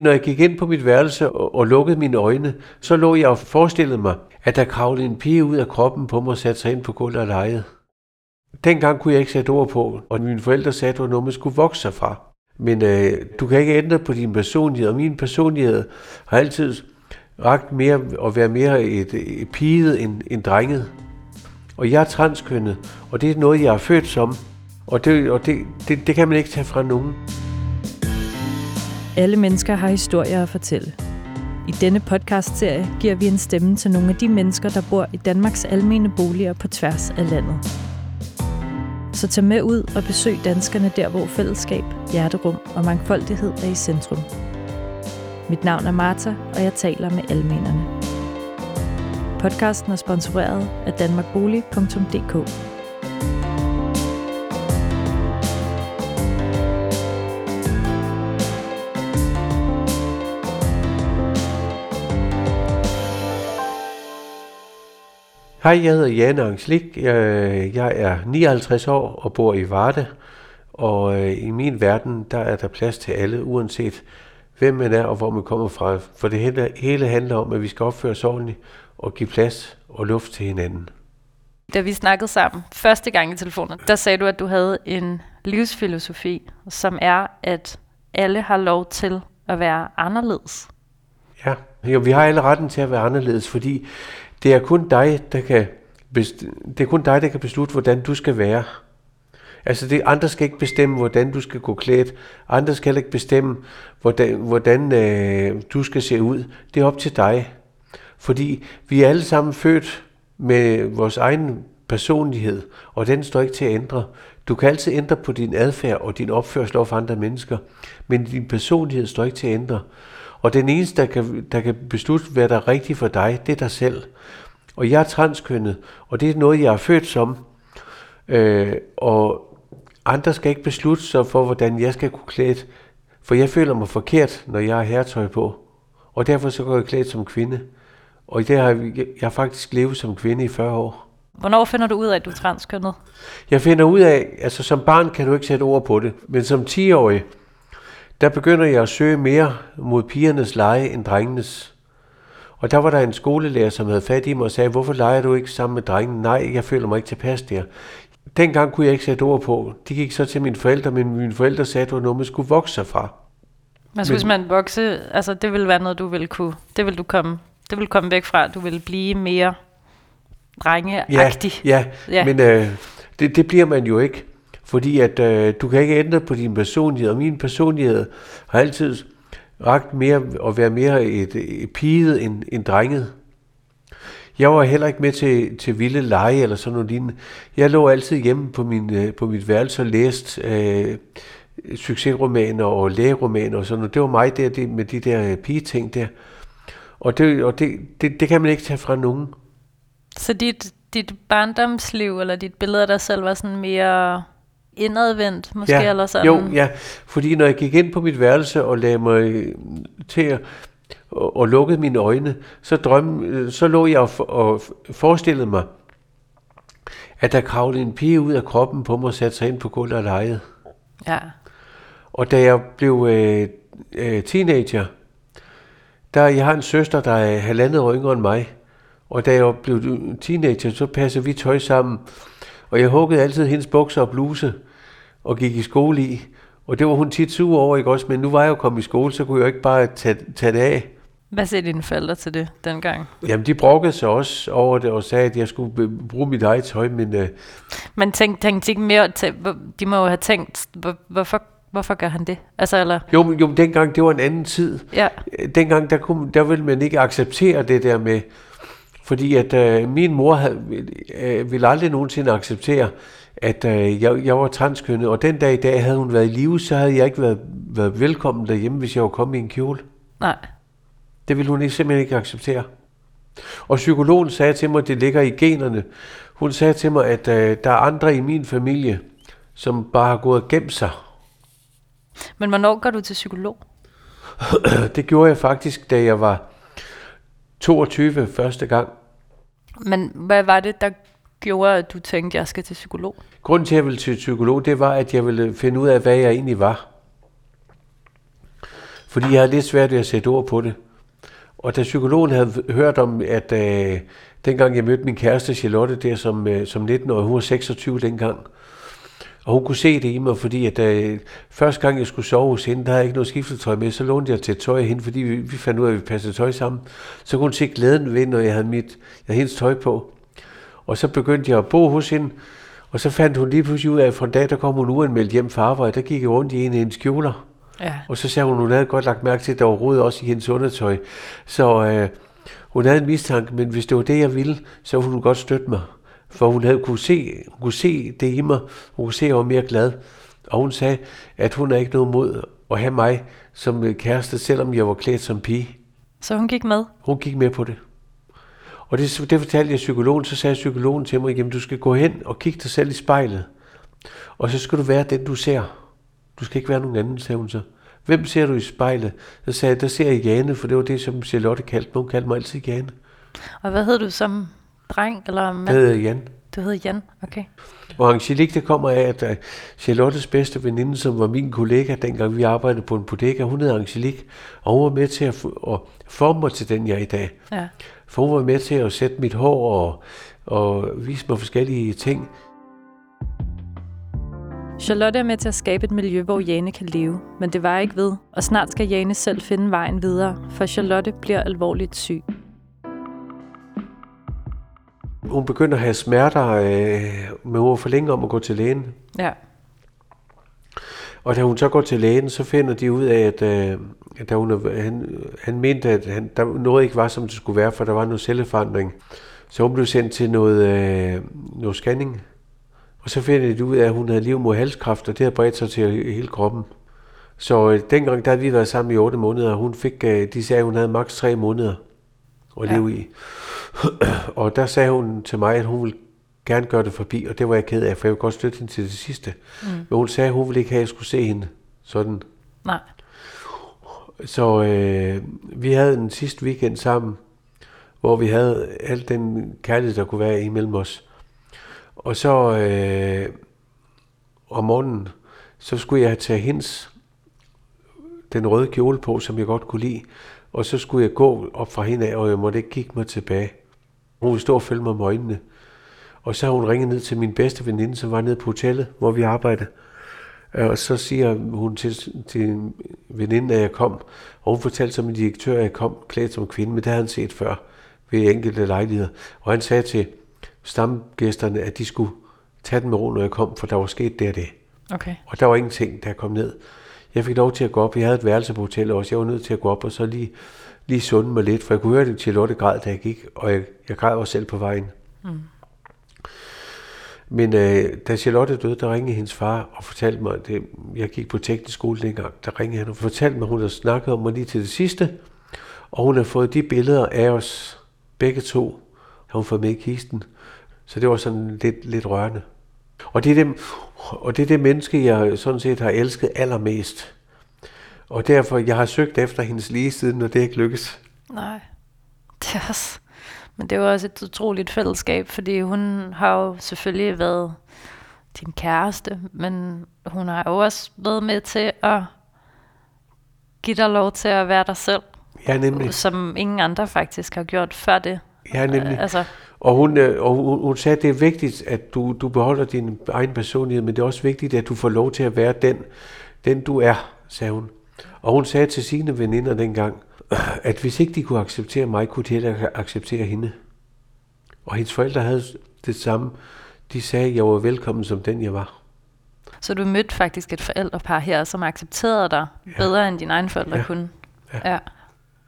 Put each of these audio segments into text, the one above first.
Når jeg gik ind på mit værelse og, lukkede mine øjne, så lå jeg og forestillede mig, at der kravlede en pige ud af kroppen på mig og satte sig ind på gulvet og legede. Dengang kunne jeg ikke sætte ord på, og mine forældre sagde, at det var noget, man skulle vokse sig fra. Men øh, du kan ikke ændre på din personlighed, og min personlighed har altid ragt mere at være mere et, et piget end, end drenget. Og jeg er transkønnet, og det er noget, jeg er født som. Og det, og det, det, det kan man ikke tage fra nogen. Alle mennesker har historier at fortælle. I denne podcastserie giver vi en stemme til nogle af de mennesker, der bor i Danmarks almene boliger på tværs af landet. Så tag med ud og besøg danskerne der, hvor fællesskab, hjerterum og mangfoldighed er i centrum. Mit navn er Marta, og jeg taler med almenerne. Podcasten er sponsoreret af danmarkbolig.dk. Hej, jeg hedder Jan Angslik. Jeg, jeg er 59 år og bor i Varde. Og øh, i min verden, der er der plads til alle, uanset hvem man er og hvor man kommer fra. For det hele, hele handler om, at vi skal opføre os ordentligt og give plads og luft til hinanden. Da vi snakkede sammen første gang i telefonen, der sagde du, at du havde en livsfilosofi, som er, at alle har lov til at være anderledes. Ja, jo, vi har alle retten til at være anderledes, fordi det er kun dig, der kan, det er kun dig, der kan beslutte, hvordan du skal være. Altså, det, andre skal ikke bestemme, hvordan du skal gå klædt. Andre skal heller ikke bestemme, hvordan, hvordan øh, du skal se ud. Det er op til dig. Fordi vi er alle sammen født med vores egen personlighed, og den står ikke til at ændre. Du kan altid ændre på din adfærd og din opførsel over for andre mennesker, men din personlighed står ikke til at ændre. Og den eneste, der kan, der kan beslutte, hvad der er rigtigt for dig, det er dig selv. Og jeg er transkønnet, og det er noget, jeg er født som. Øh, og andre skal ikke beslutte sig for, hvordan jeg skal kunne klæde, for jeg føler mig forkert, når jeg har hertøj på. Og derfor så går jeg klædt som kvinde. Og det har jeg, jeg har faktisk levet som kvinde i 40 år. Hvornår finder du ud af, at du er transkønnet? Jeg finder ud af, altså som barn kan du ikke sætte ord på det, men som 10-årig, der begynder jeg at søge mere mod pigernes lege end drengenes. Og der var der en skolelærer, som havde fat i mig og sagde, hvorfor leger du ikke sammen med drengen? Nej, jeg føler mig ikke tilpas der. Dengang kunne jeg ikke sætte ord på. De gik så til mine forældre, men mine forældre sagde, at det var noget, man skulle vokse sig fra. Men hvis man vokse, altså det ville være noget, du ville kunne, det vil du komme, det vil komme væk fra, du vil blive mere drengeagtig. Ja, ja, ja. men øh, det, det bliver man jo ikke. Fordi at øh, du kan ikke ændre på din personlighed, og min personlighed har altid ragt mere at være mere et, et piget end, end drenget. Jeg var heller ikke med til, til vilde lege eller sådan noget lignende. Jeg lå altid hjemme på, min, øh, på mit værelse og læste øh, succesromaner og lægeromaner og sådan noget. Det var mig der det, med de der øh, pigeting der. Og, det, og det, det, det kan man ikke tage fra nogen. Så dit, dit barndomsliv eller dit billede af dig selv var sådan mere indadvendt, måske, ja, eller sådan? Jo, ja, fordi når jeg gik ind på mit værelse og lagde mig til at og, og lukkede mine øjne, så, drøm, så lå jeg og, og forestillede mig, at der kravlede en pige ud af kroppen på mig og satte sig ind på gulvet og legede. Ja. Og da jeg blev øh, øh, teenager, der jeg har en søster, der er halvandet år yngre end mig, og da jeg blev teenager, så passede vi tøj sammen, og jeg huggede altid hendes bukser og bluse, og gik i skole i. Og det var hun tit sur over, ikke også? Men nu var jeg jo kommet i skole, så kunne jeg jo ikke bare tage, tage det af. Hvad sagde dine forældre til det dengang? Jamen, de brokkede sig også over det og sagde, at jeg skulle bruge mit eget tøj, men... Uh... Men tænkte tænk ikke mere til, de må jo have tænkt, hvorfor, hvorfor gør han det? Altså, eller? Jo, jo, dengang, det var en anden tid. Ja. Dengang, der, kunne, der ville man ikke acceptere det der med... Fordi at uh, min mor havde, uh, ville aldrig nogensinde acceptere, at øh, jeg, jeg var transkønnet, og den dag i dag havde hun været i live, så havde jeg ikke været, været velkommen derhjemme, hvis jeg var kommet i en kjole. Nej. Det ville hun simpelthen ikke acceptere. Og psykologen sagde til mig, at det ligger i generne. Hun sagde til mig, at øh, der er andre i min familie, som bare har gået og gemt sig. Men hvornår går du til psykolog? det gjorde jeg faktisk, da jeg var 22 første gang. Men hvad var det, der gjorde, at du tænkte, at jeg skal til psykolog? Grunden til, at jeg ville til psykolog, det var, at jeg ville finde ud af, hvad jeg egentlig var. Fordi jeg havde lidt svært ved at sætte ord på det. Og da psykologen havde hørt om, at øh, dengang jeg mødte min kæreste Charlotte der som, øh, som 19 år, hun var 26 dengang, og hun kunne se det i mig, fordi at øh, første gang jeg skulle sove hos hende, der havde jeg ikke noget skiftetøj med, så lånte jeg til tøj af hende, fordi vi, vi fandt ud af, at vi passede tøj sammen. Så kunne hun se glæden ved, når jeg havde, mit, jeg havde hendes tøj på. Og så begyndte jeg at bo hos hende, og så fandt hun lige pludselig ud af, at fra en dag, der kom hun uanmeldt hjem fra arbejde, der gik jeg rundt i en af hendes kjoler. Ja. Og så sagde hun, hun havde godt lagt mærke til, at der var rod også i hendes undertøj. Så øh, hun havde en mistanke, men hvis det var det, jeg ville, så ville hun godt støtte mig. For hun havde kunne se, hun kunne se det i mig. Hun kunne se, at jeg var mere glad. Og hun sagde, at hun er ikke noget mod at have mig som kæreste, selvom jeg var klædt som pige. Så hun gik med? Hun gik med på det. Og det, det fortalte jeg psykologen, så sagde psykologen til mig, at du skal gå hen og kigge dig selv i spejlet. Og så skal du være den, du ser. Du skal ikke være nogen anden, sagde hun så. Hvem ser du i spejlet? Så sagde jeg, der ser jeg Jane, for det var det, som Charlotte kaldte mig. Hun kaldte mig altid Jane. Og hvad hed du som dreng eller mand? Jeg hedder Jan. Du hedder Jan, okay. Og Angelique, det kommer af, at øh, Charlottes bedste veninde, som var min kollega, dengang vi arbejdede på en bodega, hun hed Angelique, og hun var med til at, at forme mig til den, jeg er i dag. Ja. For hun var med til at sætte mit hår og, og vise mig forskellige ting. Charlotte er med til at skabe et miljø, hvor Jane kan leve, men det var ikke ved, og snart skal Jane selv finde vejen videre, for Charlotte bliver alvorligt syg. Hun begynder at have smerter, øh, men hun var for længe om at gå til lægen. Ja. Og da hun så går til lægen, så finder de ud af, at, øh, at da hun, han, han mente, at han, der noget ikke var, som det skulle være, for der var noget celleforandring. Så hun blev sendt til noget, øh, noget scanning. Og så finder de ud af, at hun havde livmoderhalskræft, og det har bredt sig til hele kroppen. Så øh, dengang, der havde vi været sammen i 8 måneder, og hun fik, øh, de sagde, at hun havde maks 3 måneder at Ja. leve i. og der sagde hun til mig, at hun ville gerne gøre det forbi, og det var jeg ked af, for jeg ville godt støtte hende til det sidste. Mm. Men hun sagde, at hun ville ikke have, at jeg skulle se hende sådan. Nej. Så øh, vi havde en sidste weekend sammen, hvor vi havde al den kærlighed, der kunne være imellem os. Og så øh, om morgenen, så skulle jeg tage hendes, den røde kjole på, som jeg godt kunne lide. Og så skulle jeg gå op fra hende af, og jeg måtte ikke kigge mig tilbage. Hun ville stå og følge mig med øjnene. Og så har hun ringet ned til min bedste veninde, som var nede på hotellet, hvor vi arbejdede. Øh, Og så siger hun til, til veninden, at jeg kom, og hun fortalte som en direktør, at jeg kom klædt som kvinde, men det havde han set før ved enkelte lejligheder. Og han sagde til stamgæsterne, at de skulle tage den med ro, når jeg kom, for der var sket det og det. Okay. Og der var ingenting, jeg kom ned. Jeg fik lov til at gå op. Jeg havde et værelse på hotellet også. Jeg var nødt til at gå op og så lige, lige sunde mig lidt, for jeg kunne høre det til Lotte græd, da jeg gik, og jeg, jeg græd også selv på vejen. Mm. Men øh, da Charlotte døde, der ringede hendes far og fortalte mig, at det, jeg gik på teknisk skole dengang, der ringede han og fortalte mig, at hun havde snakket om mig lige til det sidste, og hun har fået de billeder af os begge to, har hun fået med i kisten. Så det var sådan lidt, lidt rørende. Og det, er det, og det er det menneske, jeg sådan set har elsket allermest. Og derfor, jeg har søgt efter hendes lige siden, og det er ikke lykkes. Nej. Det er også... Men det jo også et utroligt fællesskab, fordi hun har jo selvfølgelig været din kæreste, men hun har jo også været med til at give dig lov til at være dig selv, Ja, nemlig. som ingen andre faktisk har gjort før det. Ja, nemlig. Altså, Og hun, øh, og hun, hun sagde, at det er vigtigt, at du, du beholder din egen personlighed, men det er også vigtigt, at du får lov til at være den, den du er, sagde hun. Og hun sagde til sine veninder dengang, at hvis ikke de kunne acceptere mig, kunne de heller acceptere hende. Og hendes forældre havde det samme. De sagde, at jeg var velkommen som den, jeg var. så du mødte faktisk et forældrepar her, som accepterede dig ja. bedre end dine egne forældre Ja. kunne. Ja. ja.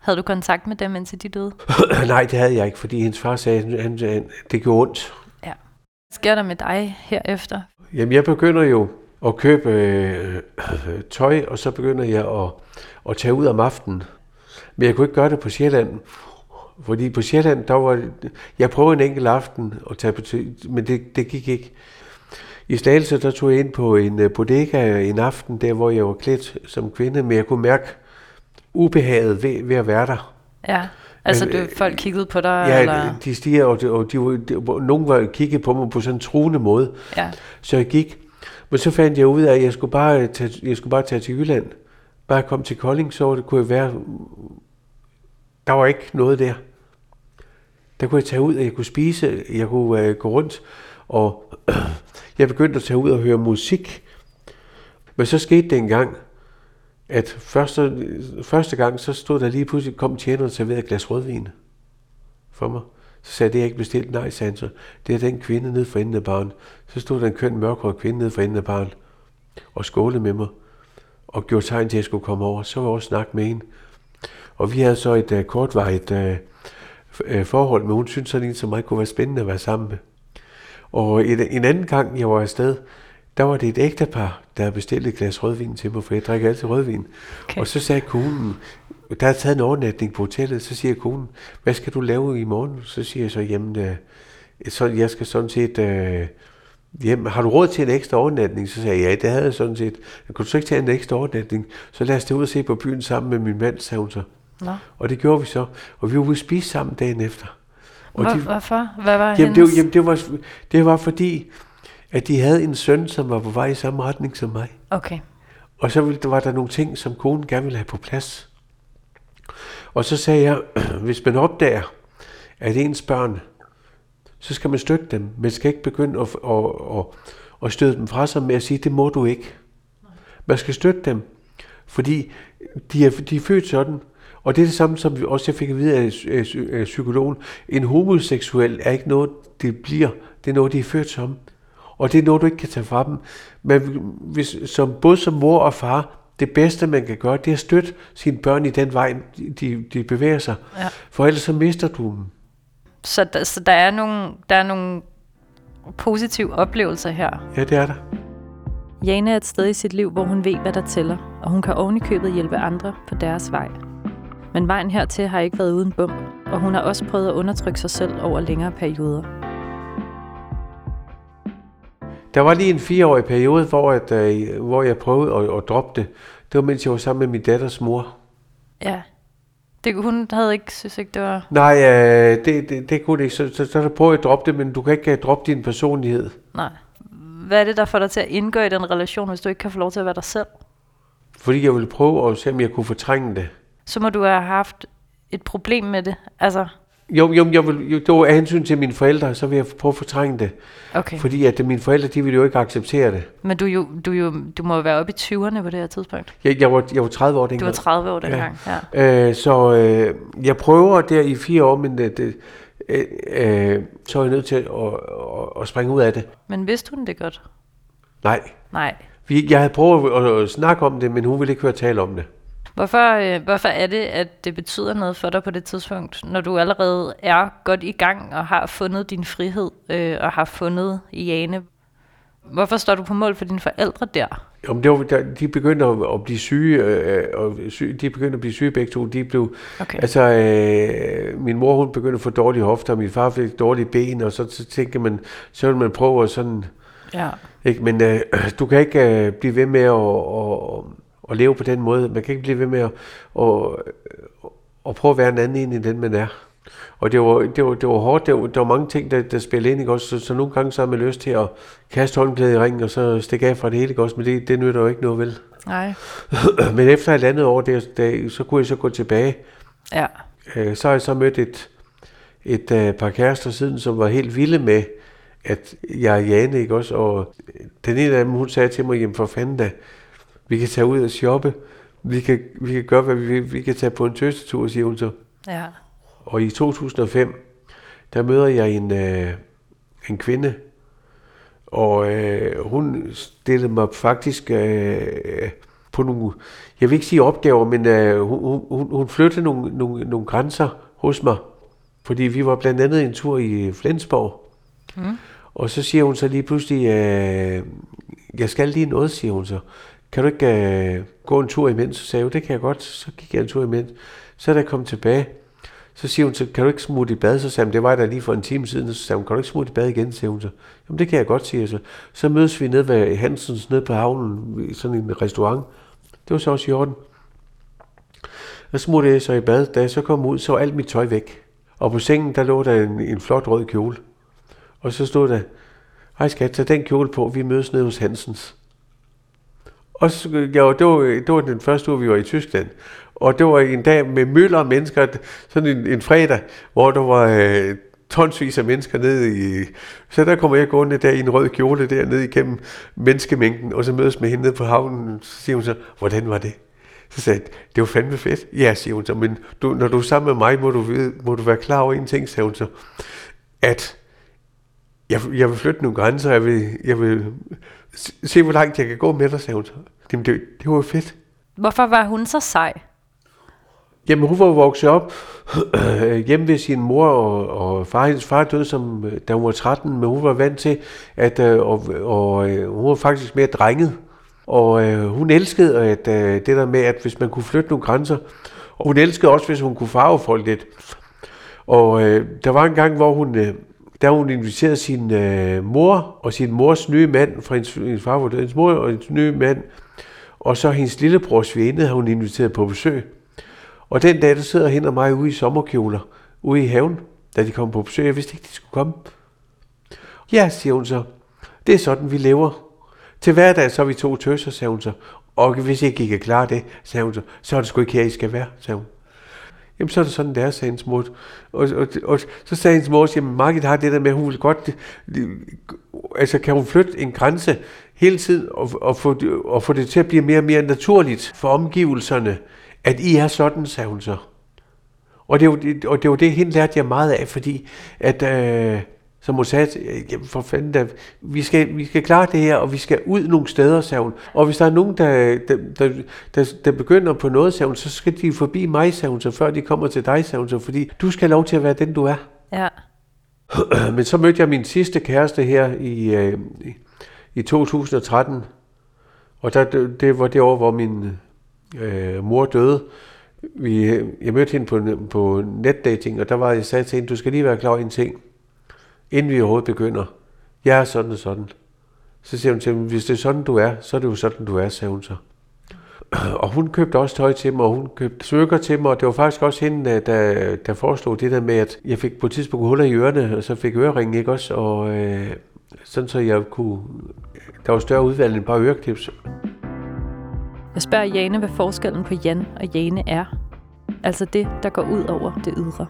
Havde du kontakt med dem, indtil de døde? Nej, det havde jeg ikke, fordi hendes far sagde, at han, han, det gjorde ondt. Ja. Hvad sker der med dig herefter? Jamen, jeg begynder jo at købe øh, tøj, og så begynder jeg at, at tage ud om aftenen. Men jeg kunne ikke gøre det på Sjælland, fordi på Sjælland, der var... Jeg prøvede en enkelt aften at tage på tøj, men det, det gik ikke. I Slagelse, der tog jeg ind på en øh, bodega en aften, der hvor jeg var klædt som kvinde, men jeg kunne mærke ubehaget ved, ved at være der. Ja. Altså, Men, du, øh, folk kiggede på dig, Ja, eller? de stiger, og, de, og de, de, nogen var kigget på mig på sådan en truende måde. Ja. Så jeg gik. Men så fandt jeg ud af, at jeg skulle bare tage, jeg skulle bare tage til Jylland. bare jeg kom til Kolding, så det kunne jeg være, der var ikke noget der. Der kunne jeg tage ud, og jeg kunne spise, jeg kunne øh, gå rundt, og jeg begyndte at tage ud og høre musik. Men så skete det en gang, at første, første gang, så stod der lige pludselig, kom tjeneren og serverede et glas rødvin for mig. Så sagde jeg, det er ikke bestilt. Nej, sagde han så. Det er den kvinde nede for enden af baren. Så stod der en køn mørkhåret kvinde nede for enden af baren og skålede med mig og gjorde tegn til, at jeg skulle komme over. Så var jeg også snak med hende. Og vi havde så et uh, kortvarigt uh, forhold, men hun syntes sådan en som mig kunne være spændende at være sammen med. Og en, en anden gang, jeg var afsted, der var det et ægtepar, der havde bestilt et glas rødvin til mig, for jeg drikker altid rødvin. Okay. Og så sagde konen, der er taget en overnatning på hotellet, så siger konen, hvad skal du lave i morgen? Så siger jeg så, jamen, øh, så jeg skal sådan set øh, hjem. Har du råd til en ekstra overnatning? Så sagde jeg, ja, det havde jeg sådan set. Kunne du så ikke tage en ekstra overnatning? Så lad os tage ud og se på byen sammen med min mand, sagde hun så. Nå. Og det gjorde vi så. Og vi var ude spise sammen dagen efter. Og Hvor, de, hvorfor? Hvad var jamen, hendes? det, jamen, det var, det var fordi, at de havde en søn, som var på vej i samme retning som mig. Okay. Og så var der nogle ting, som konen gerne ville have på plads. Og så sagde jeg, hvis man opdager, at ens børn, så skal man støtte dem. Man skal ikke begynde at, at, at, at støtte dem fra sig med at sige, det må du ikke. Man skal støtte dem, fordi de er, de er født sådan. Og det er det samme, som vi også jeg fik at vide af, af, af psykologen. En homoseksuel er ikke noget, det bliver. Det er noget, de er født som. Og det er noget, du ikke kan tage fra dem. Men hvis, som, både som mor og far, det bedste, man kan gøre, det er at støtte sine børn i den vej, de, de bevæger sig. Ja. For ellers så mister du dem. Så, der, så der, er nogle, der er nogle positive oplevelser her? Ja, det er der. Jane er et sted i sit liv, hvor hun ved, hvad der tæller, og hun kan ovenikøbet hjælpe andre på deres vej. Men vejen hertil har ikke været uden bum, og hun har også prøvet at undertrykke sig selv over længere perioder. Der var lige en fireårig periode, hvor, at, øh, hvor jeg prøvede at, at droppe det. Det var, mens jeg var sammen med min datters mor. Ja. Det, hun havde ikke, synes ikke, det var... Nej, øh, det, det, det kunne det ikke. Så, så, så, prøvede jeg at droppe det, men du kan ikke uh, droppe din personlighed. Nej. Hvad er det, der får dig til at indgå i den relation, hvis du ikke kan få lov til at være dig selv? Fordi jeg ville prøve at se, om jeg kunne fortrænge det. Så må du have haft et problem med det. Altså, jo, jo, jeg vil, jo, det var af hensyn til mine forældre, så vil jeg prøve at fortrænge det. Okay. Fordi at mine forældre, de ville jo ikke acceptere det. Men du, jo, du, jo, du må være oppe i 20'erne på det her tidspunkt. Jeg, jeg, var, jeg var 30 år dengang. Du var 30 år dengang, ja. ja. Øh, så øh, jeg prøver der i fire år, men det, det, øh, øh, så er jeg nødt til at, at, at, at springe ud af det. Men vidste hun det godt? Nej. Nej. Jeg havde prøvet at, at snakke om det, men hun ville ikke høre tale om det. Hvorfor, øh, hvorfor er det, at det betyder noget for dig på det tidspunkt, når du allerede er godt i gang og har fundet din frihed øh, og har fundet Jane? Hvorfor står du på mål for dine forældre der? Jamen, det var, der, de begyndte at, blive syge, øh, og syge, de begyndte at blive syge begge to. De blev, okay. altså, øh, min mor hun begyndte at få dårlige hofter, og min far fik dårlige ben, og så, så tænkte man, så vil man prøve at sådan... Ja. Ikke? Men øh, du kan ikke øh, blive ved med at, at, at leve på den måde. Man kan ikke blive ved med at, at, at prøve at være en anden end den, man er. Og det var, det var, det var hårdt. Det var, der var mange ting, der, der spillede ind. Ikke? Også, så, så nogle gange så har man lyst til at kaste håndklædet i ringen, og så stikke af fra det hele. Ikke? Også, men det, det nytter jo ikke noget vel. Nej. men efter et andet år, der, der, så kunne jeg så gå tilbage. Ja. Øh, så har jeg så mødt et, et uh, par kærester siden, som var helt vilde med, at jeg er Jane, ikke også? Og den ene af dem, hun sagde til mig, jamen for fanden da, vi kan tage ud og shoppe. Vi kan, vi kan gøre, hvad vi vil. Vi kan tage på en tøstetur, siger hun så. Ja. Og i 2005, der møder jeg en, øh, en kvinde, og øh, hun stillede mig faktisk øh, på nogle, jeg vil ikke sige opgaver, men øh, hun, hun, hun flyttede nogle, nogle, nogle grænser hos mig. Fordi vi var blandt andet en tur i Flensborg. Mm. Og så siger hun så lige pludselig, øh, jeg skal lige noget, siger hun så kan du ikke øh, gå en tur imens? Så sagde jeg, det kan jeg godt. Så gik jeg en tur imens. Så da jeg kom tilbage, så siger hun, så kan du ikke smutte i bad? Så sagde hun, det var der lige for en time siden. Så sagde hun, kan du ikke smutte i bad igen? Så hun så. Jamen det kan jeg godt, siger jeg så. Så mødes vi nede ved Hansens, nede på havnen, i sådan en restaurant. Det var så også i orden. Og smuttede jeg så i bad. Da jeg så kom ud, så var alt mit tøj væk. Og på sengen, der lå der en, en flot rød kjole. Og så stod der, hej skat, tag den kjole på, vi mødes nede hos Hansens. Og så, ja, det, var, det var den første uge, vi var i Tyskland. Og det var en dag med mylder af mennesker, sådan en, en fredag, hvor der var øh, tonsvis af mennesker nede i... Så der kommer jeg gående der i en rød kjole der ned igennem menneskemængden, og så mødes med hende nede på havnen, så siger hun så, hvordan var det? Så sagde jeg, det var fandme fedt. Ja, siger hun så, men du, når du er sammen med mig, må du, vide, må du være klar over en ting, sagde hun så, at jeg, jeg vil flytte nogle grænser, jeg vil, jeg vil se, hvor langt jeg kan gå med dig, sagde hun så. Jamen, det, det var fedt. Hvorfor var hun så sej? Jamen, hun var vokset op hjemme ved sin mor, og, og far, hendes far døde, som, da hun var 13, men hun var vant til, at øh, og, og, øh, hun var faktisk mere drenget. Og øh, hun elskede at, øh, det der med, at hvis man kunne flytte nogle grænser, og hun elskede også, hvis hun kunne farve folk lidt. Og øh, der var en gang, hvor hun, øh, der hun inviterede sin øh, mor og sin mors nye mand, fra hendes, hendes far var hendes mor og hendes nye mand, og så hendes lillebror Svende har hun inviteret på besøg. Og den dag, der sidder hende og mig ude i sommerkjoler, ude i haven, da de kom på besøg. Jeg vidste ikke, de skulle komme. Ja, siger hun så. Det er sådan, vi lever. Til hverdag så er vi to tøser, sagde hun så. Og hvis ikke I kan klare det, sagde hun så, så er det sgu ikke her, I skal være, sagde hun. Jamen, så er det sådan, det er, sagde hendes mor. Og, og, og så sagde hendes mor, at Margit har det der med, at hun vil godt... Altså, kan hun flytte en grænse hele tiden og, og, få, og få det til at blive mere og mere naturligt for omgivelserne, at I er sådan, sagde hun så. Og det, var, og det var det, hende lærte jeg meget af, fordi at... Øh, hun sagde, jamen for fanden da, vi skal, vi skal klare det her, og vi skal ud nogle steder, sagde hun. Og hvis der er nogen, der, der, der, der, der begynder på noget, sagde hun, så skal de forbi mig, sagde hun, så før de kommer til dig, sagde hun, så, fordi du skal have lov til at være den, du er. Ja. Men så mødte jeg min sidste kæreste her i, øh, i 2013, og der, det, det var det år, hvor min øh, mor døde. Vi, jeg mødte hende på, på netdating, og der var jeg sagde til hende, du skal lige være klar over en ting inden vi overhovedet begynder. Jeg er sådan og sådan. Så siger hun til mig, hvis det er sådan, du er, så er det jo sådan, du er, sagde hun så. Og hun købte også tøj til mig, og hun købte smykker til mig, og det var faktisk også hende, der, der foreslog det der med, at jeg fik på et tidspunkt huller i ørerne, og så fik øreringen, ikke også? Og øh, sådan så jeg kunne, der var større udvalg end bare øreklips. Jeg spørger Jane, hvad forskellen på Jan og Jane er. Altså det, der går ud over det ydre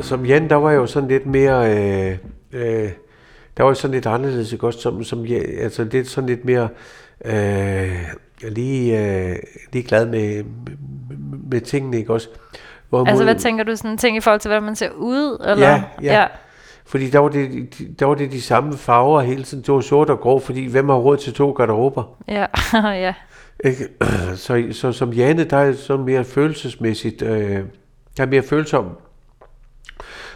som Jan, der var jo sådan lidt mere... Øh, øh, der var jo sådan lidt anderledes, ikke også? Som, som, ja, altså lidt sådan lidt mere... Øh, lige, øh, lige glad med, med, med tingene, ikke også? Hvor altså, hvad tænker du sådan ting i forhold til, hvordan man ser ud? Eller? Ja, ja. ja. Fordi der var, det, der var det de samme farver hele tiden. Det var sort og grå, fordi hvem har råd til to garderober? Ja, ja. Ikke? Så, så som Jane, der er så mere følelsesmæssigt, øh, der er mere følsom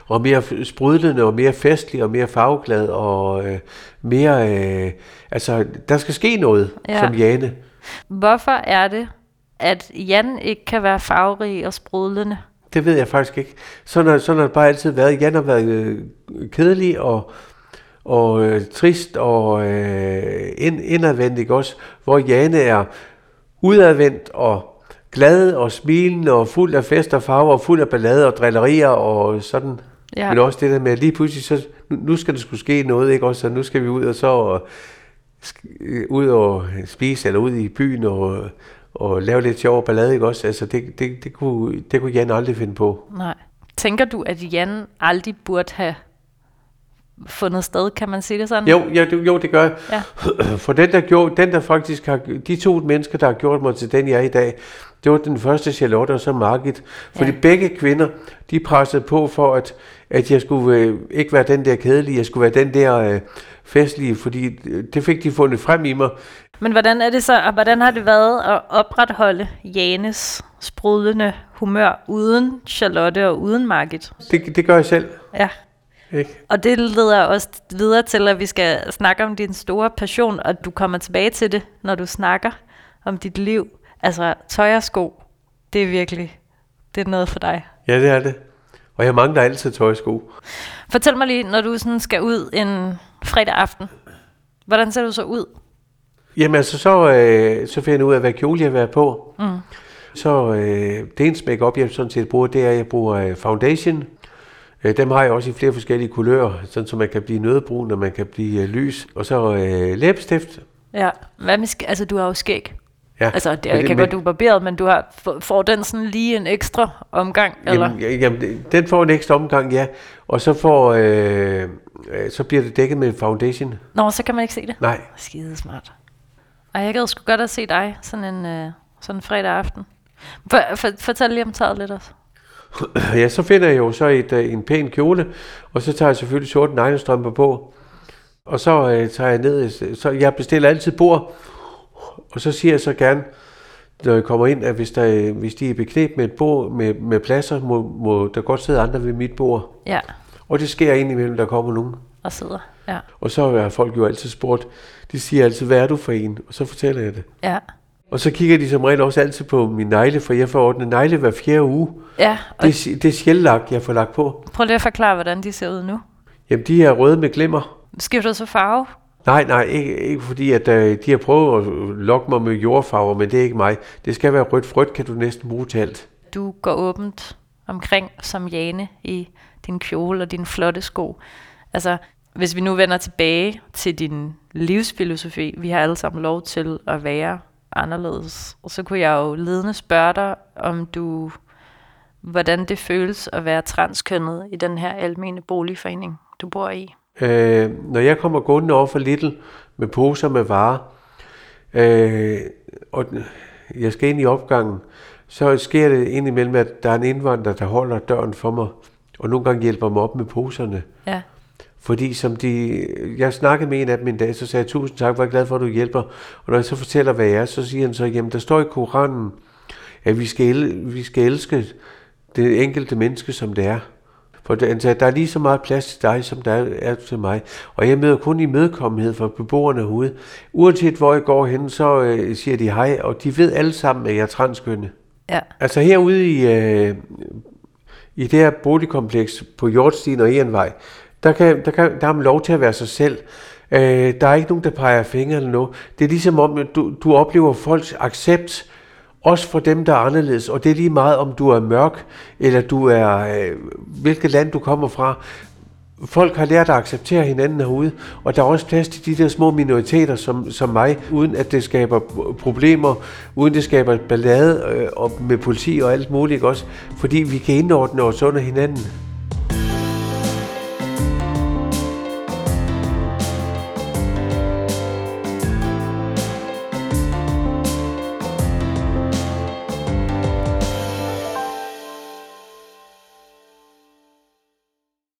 og mere sprudlende, og mere festlig, og mere farveglad, og øh, mere... Øh, altså, der skal ske noget, ja. som Jane. Hvorfor er det, at Jan ikke kan være farverig og sprudlende? Det ved jeg faktisk ikke. Sådan har, sådan har det bare altid været. Jan har været øh, kedelig og, og øh, trist og øh, ind, indadvendt, også? Hvor Jane er udadvendt og glad og smilende og fuld af fest og farver og fuld af ballade og drillerier og sådan. Ja. Men også det der med, at lige pludselig, så, nu skal der skulle ske noget, ikke også? Så nu skal vi ud og så og, ud og spise, eller ud i byen og, og lave lidt sjov ballade, ikke også? Altså, det, det, det, kunne, det kunne Jan aldrig finde på. Nej. Tænker du, at Jan aldrig burde have fundet sted, kan man sige det sådan? Jo, ja, det, jo det gør jeg. Ja. For den der, gjorde, den, der faktisk har, de to mennesker, der har gjort mig til den, jeg er i dag, det var den første Charlotte og så Margit. Fordi ja. begge kvinder, de pressede på for, at, at jeg skulle øh, ikke være den der kedelige, jeg skulle være den der øh, festlige, fordi øh, det fik de fundet frem i mig. Men hvordan er det så, og hvordan har det været at opretholde Janes sprudlende humør uden Charlotte og uden Margit? Det, det gør jeg selv. Ja. Ikke? Og det leder også videre til, at vi skal snakke om din store passion, og du kommer tilbage til det, når du snakker om dit liv. Altså, tøj og sko, det er virkelig, det er noget for dig. Ja, det er det. Og jeg mangler altid tøj sko. Fortæl mig lige, når du sådan skal ud en fredag aften, hvordan ser du så ud? Jamen altså, så, øh, så finder jeg ud af, hvad kjole jeg vil have på. Mm. Så øh, det eneste make-up, jeg sådan set bruger, det er, at jeg bruger øh, foundation. Øh, dem har jeg også i flere forskellige kulører, sådan så man kan blive nødbrun, og man kan blive øh, lys. Og så øh, læbestift. Ja, hvad med, sk- altså du har jo skæg. Ja. Altså, det, Men jeg kan men- godt, du er barberet, men du har, får- den sådan lige en ekstra omgang, eller? Jamen, ja, jamen, den får en ekstra omgang, ja. Og så får, øh, øh, så bliver det dækket med foundation. Nå, så kan man ikke se det. Nej, Skide smart. Og jeg gad sgu godt at se dig sådan en, øh, sådan en fredag aften. For, for, fortæl lige om taget lidt også. ja, så finder jeg jo så et, øh, en pæn kjole, og så tager jeg selvfølgelig sorte neglestrømper på. Og så øh, tager jeg ned, så jeg bestiller altid bord, og så siger jeg så gerne, når jeg kommer ind, at hvis, der, hvis de er beklædt med et bord med, med pladser, må, må der godt sidde andre ved mit bord. Ja, Og det sker indimellem, der kommer nogen. og sidder. Ja, Og så har folk jo altid spurgt, de siger altid, hvad er du for en? Og så fortæller jeg det. ja. Og så kigger de som regel også altid på min negle, for jeg får ordnet negle hver fjerde uge. Ja, og Det, er- det er sjældlak, jeg får lagt på. prøv lige at forklare, hvordan de ser ud nu. Jamen, de er røde med glimmer. Skifter så farve? Nej, nej, ikke, ikke fordi, at øh, de har prøvet at lokke mig med jordfarver, men det er ikke mig. Det skal være rødt. Frødt kan du næsten bruge til alt. Du går åbent omkring som Jane i din kjole og dine flotte sko. Altså, hvis vi nu vender tilbage til din livsfilosofi, vi har alle sammen lov til at være anderledes. Og så kunne jeg jo ledende spørge dig, om du, hvordan det føles at være transkønnet i den her almene boligforening, du bor i. Øh, når jeg kommer gående over for Little med poser med varer, øh, og jeg skal ind i opgangen, så sker det indimellem, at der er en indvandrer, der holder døren for mig, og nogle gange hjælper mig op med poserne. Ja, Fordi som de, jeg snakkede med en af dem en dag, så sagde jeg, tusind tak, hvor er jeg glad for, at du hjælper. Og når jeg så fortæller, hvad jeg er, så siger han så, jamen der står i Koranen, at vi skal, vi skal elske det enkelte menneske, som det er. For han sagde, der er lige så meget plads til dig, som der er, er til mig. Og jeg møder kun imødekommenhed for beboerne herude. Uanset hvor jeg går hen, så øh, siger de hej, og de ved alle sammen, at jeg er transkønne. ja, Altså herude i, øh, i det her boligkompleks på Hjortstien og Ehrenvej, der, kan, der, kan, der har man lov til at være sig selv. Øh, der er ikke nogen, der peger fingre eller noget. Det er ligesom om, at du, du oplever folks accept, også for dem, der er anderledes. Og det er lige meget, om du er mørk, eller du er, øh, hvilket land du kommer fra. Folk har lært at acceptere hinanden herude, og der er også plads til de der små minoriteter som, som mig, uden at det skaber problemer, uden det skaber ballade øh, og med politi og alt muligt, ikke også? Fordi vi kan indordne os under hinanden.